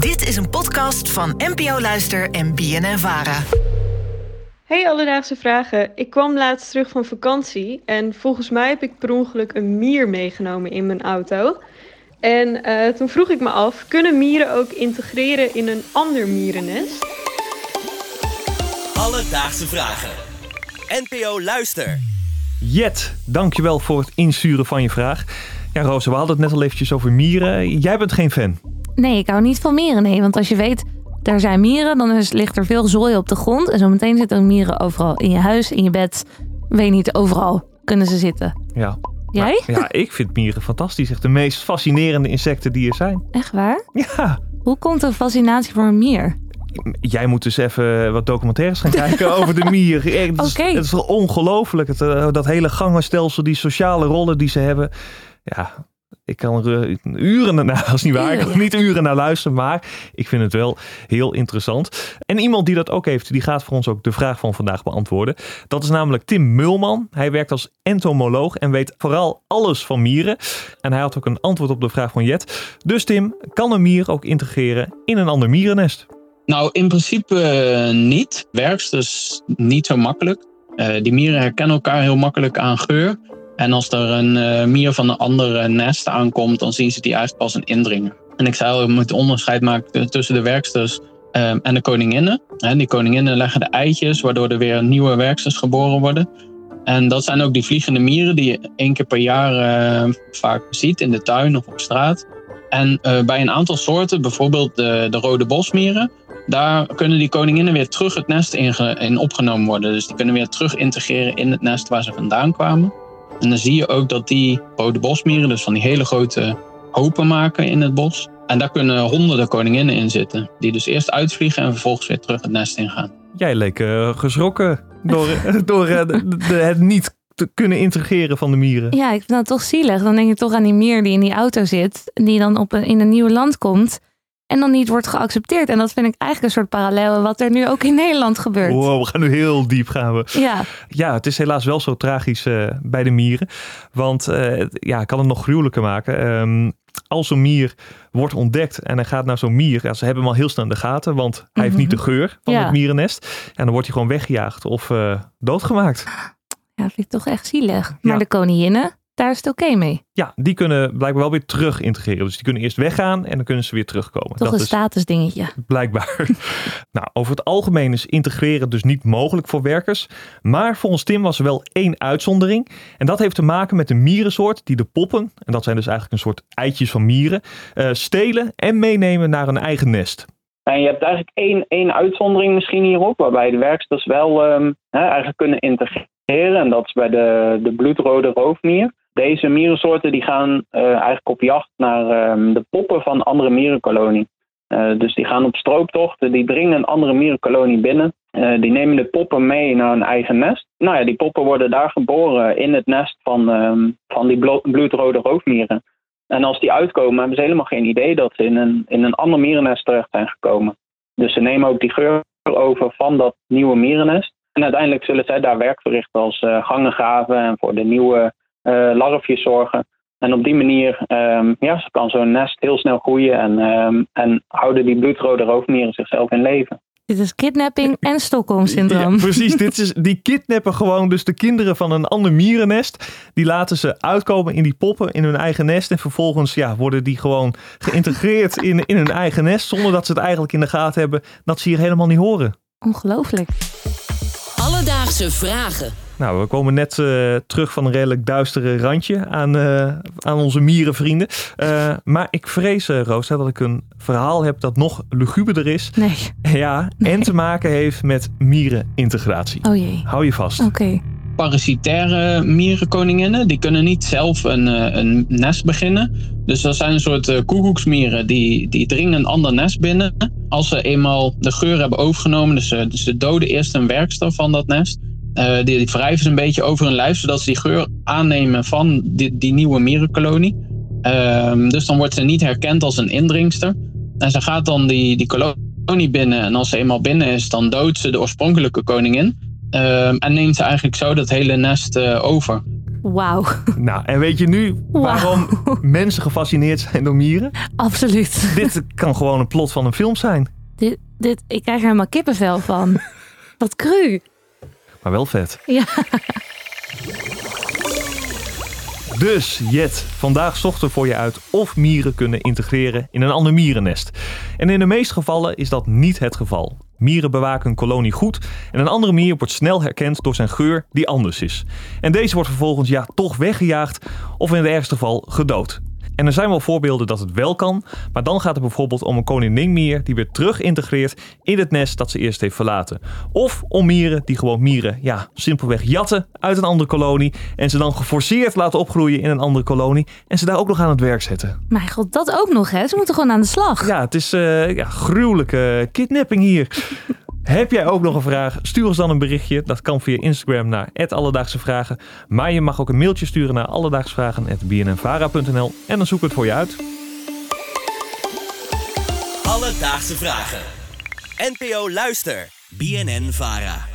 Dit is een podcast van NPO Luister en BNN Vara. Hey Alledaagse Vragen. Ik kwam laatst terug van vakantie en volgens mij heb ik per ongeluk een mier meegenomen in mijn auto. En uh, toen vroeg ik me af, kunnen mieren ook integreren in een ander mierennest? Alledaagse Vragen. NPO Luister. Jet, dankjewel voor het insturen van je vraag. Ja, Roos, we hadden het net al eventjes over mieren. Jij bent geen fan. Nee, ik hou niet van mieren. Nee, want als je weet, er zijn mieren, dan is, ligt er veel zooi op de grond. En zometeen zitten er mieren overal. In je huis, in je bed. Weet niet, overal kunnen ze zitten. Ja. Jij? Maar, ja, ik vind mieren fantastisch. Echt de meest fascinerende insecten die er zijn. Echt waar? Ja. Hoe komt een fascinatie voor een mier? Jij moet dus even wat documentaires gaan kijken over de mier. Het is, Oké. het is ongelooflijk. Het, eh, dat hele gangenstelsel, die sociale rollen die ze hebben. Ja, ik kan er eh, uren naar, dat is niet waar. Ik kan er niet uren naar luisteren, maar ik vind het wel heel interessant. En iemand die dat ook heeft, die gaat voor ons ook de vraag van vandaag beantwoorden. Dat is namelijk Tim Mulman. Hij werkt als entomoloog en weet vooral alles van mieren. En hij had ook een antwoord op de vraag van Jet. Dus Tim, kan een mier ook integreren in een ander mierennest? Nou, in principe eh, niet. Werksters niet zo makkelijk. Eh, die mieren herkennen elkaar heel makkelijk aan geur. En als er een eh, mier van een andere nest aankomt, dan zien ze die eigenlijk pas een indringer. En ik je moet onderscheid maken tussen de werksters eh, en de koninginnen. Hè, die koninginnen leggen de eitjes, waardoor er weer nieuwe werksters geboren worden. En dat zijn ook die vliegende mieren die je één keer per jaar eh, vaak ziet in de tuin of op straat. En eh, bij een aantal soorten, bijvoorbeeld de, de rode bosmieren, daar kunnen die koninginnen weer terug het nest in, in opgenomen worden. Dus die kunnen weer terug integreren in het nest waar ze vandaan kwamen. En dan zie je ook dat die rode bosmieren, dus van die hele grote hopen maken in het bos. En daar kunnen honderden koninginnen in zitten. Die dus eerst uitvliegen en vervolgens weer terug het nest ingaan. Jij leek eh, geschrokken door, door eh, de- de- het niet te kunnen integreren van de mieren. Ja, ik vind dat toch zielig. Dan denk je toch aan die mier die in die auto zit. Die dan op een, in een nieuw land komt. En dan niet wordt geaccepteerd. En dat vind ik eigenlijk een soort parallel wat er nu ook in Nederland gebeurt. Wow, we gaan nu heel diep gaan we. Ja, Ja, het is helaas wel zo tragisch eh, bij de mieren. Want eh, ja, ik kan het nog gruwelijker maken. Ehm, als een mier wordt ontdekt en hij gaat naar zo'n mier. Ja, ze hebben hem al heel snel in de gaten, want hij heeft niet de geur van Ja. het mierennest. En dan wordt hij gewoon weggejaagd of eh, doodgemaakt. ja vind ik toch echt zielig. Maar Ja. de koninginnen, daar is het oké mee. Ja, die kunnen blijkbaar wel weer terug integreren. Dus die kunnen eerst weggaan en dan kunnen ze weer terugkomen. Toch Dat een is statusdingetje. Blijkbaar. nou, over het algemeen is integreren dus niet mogelijk voor werkers. Maar volgens Tim was er wel één uitzondering. En dat heeft te maken met een mierensoort die de poppen, en dat zijn dus eigenlijk een soort eitjes van mieren, eh, stelen en meenemen naar hun eigen nest. En je hebt eigenlijk één, één uitzondering misschien hierop, waarbij de werksters wel ehm, hè, eigenlijk kunnen integreren. En dat is bij de, de bloedrode roofmier. Deze mierensoorten die gaan eh, eigenlijk op jacht naar ehm, de poppen van andere mierenkolonie. Eh, dus die gaan op strooptochten, die dringen een andere mierenkolonie binnen. Eh, die nemen de poppen mee naar hun eigen nest. Nou ja, die poppen worden daar geboren in het nest van, ehm, van die blo- bloedrode roofmieren. En als die uitkomen, hebben ze helemaal geen idee dat ze in een, in een ander mierennest terecht zijn gekomen. Dus ze nemen ook die geur over van dat nieuwe mierennest. En uiteindelijk zullen zij daar werk verrichten als eh gangengraven en voor de nieuwe larfjes zorgen. En op die manier ehm, ja, kan zo'n nest heel snel groeien en, ehm, en houden die bloedrode roofmieren zichzelf in leven. Dit is kidnapping en Ja, Stockholm-syndroom. precies, dit is, die kidnappen gewoon dus de kinderen van een ander mierennest. Die laten ze uitkomen in die poppen in hun eigen nest. En vervolgens ja, worden die gewoon geïntegreerd in, in hun eigen nest. Zonder dat ze het eigenlijk in de gaten hebben dat ze hier helemaal niet horen. Ongelooflijk. Alledaagse Vragen. Nou, we komen net eh, terug van een redelijk duistere randje aan, eh, aan onze mierenvrienden. Eh, maar ik vrees, Rosa, dat ik een verhaal heb dat nog luguberder is. Nee. Ja, en te maken heeft met mierenintegratie. Oh jee. Hou je vast. Oké. Parasitaire mierenkoninginnen, die kunnen niet zelf een, eh, een nest beginnen. Dus dat zijn een soort eh, koekoeksmieren, die, die dringen een ander nest binnen. Als ze eenmaal de geur hebben overgenomen, dus ze, ze doden eerst een werkster van dat nest. Eh, die, die wrijven ze een beetje over hun lijf, zodat ze die geur aannemen van die, die nieuwe mierenkolonie. Ehm, dus dan wordt ze niet herkend als een indringster. En ze gaat dan die, die kolonie binnen. En als ze eenmaal binnen is, dan doodt ze de oorspronkelijke koningin. Ehm, en neemt ze eigenlijk zo dat hele nest eh, over. Wauw, Nou, en weet je nu waarom mensen gefascineerd zijn door mieren? absoluut. Dit kan gewoon een plot van een film zijn. dit, dit, ik krijg er helemaal kippenvel van. Wat cru. Maar wel vet. Ja. Dus Jet, vandaag zochten we voor je uit of mieren kunnen integreren in een ander mierennest. En in de meeste gevallen is dat niet het geval. Mieren bewaken een kolonie goed en een andere mier wordt snel herkend door zijn geur die anders is. En deze wordt vervolgens ja toch weggejaagd of in het ergste geval gedood. En er zijn wel voorbeelden dat het wel kan, maar dan gaat het bijvoorbeeld om een koninginmier die weer terug integreert in het nest dat ze eerst heeft verlaten. Of om mieren die gewoon mieren, ja, simpelweg jatten uit een andere kolonie en ze dan geforceerd laten opgroeien in een andere kolonie en ze daar ook nog aan het werk zetten. Mijn god, dat ook nog hè. Ze moeten gewoon aan de slag. Ja, het is eh ja, gruwelijke kidnapping hier. Heb jij ook nog een vraag? Stuur ons dan een berichtje. Dat kan via Instagram naar Alledaagse Vragen. Maar je mag ook een mailtje sturen naar alledaagsvragen.bnnvara.nl en dan zoeken we het voor je uit. Alledaagse vragen. NPO Luister. BNN Vara.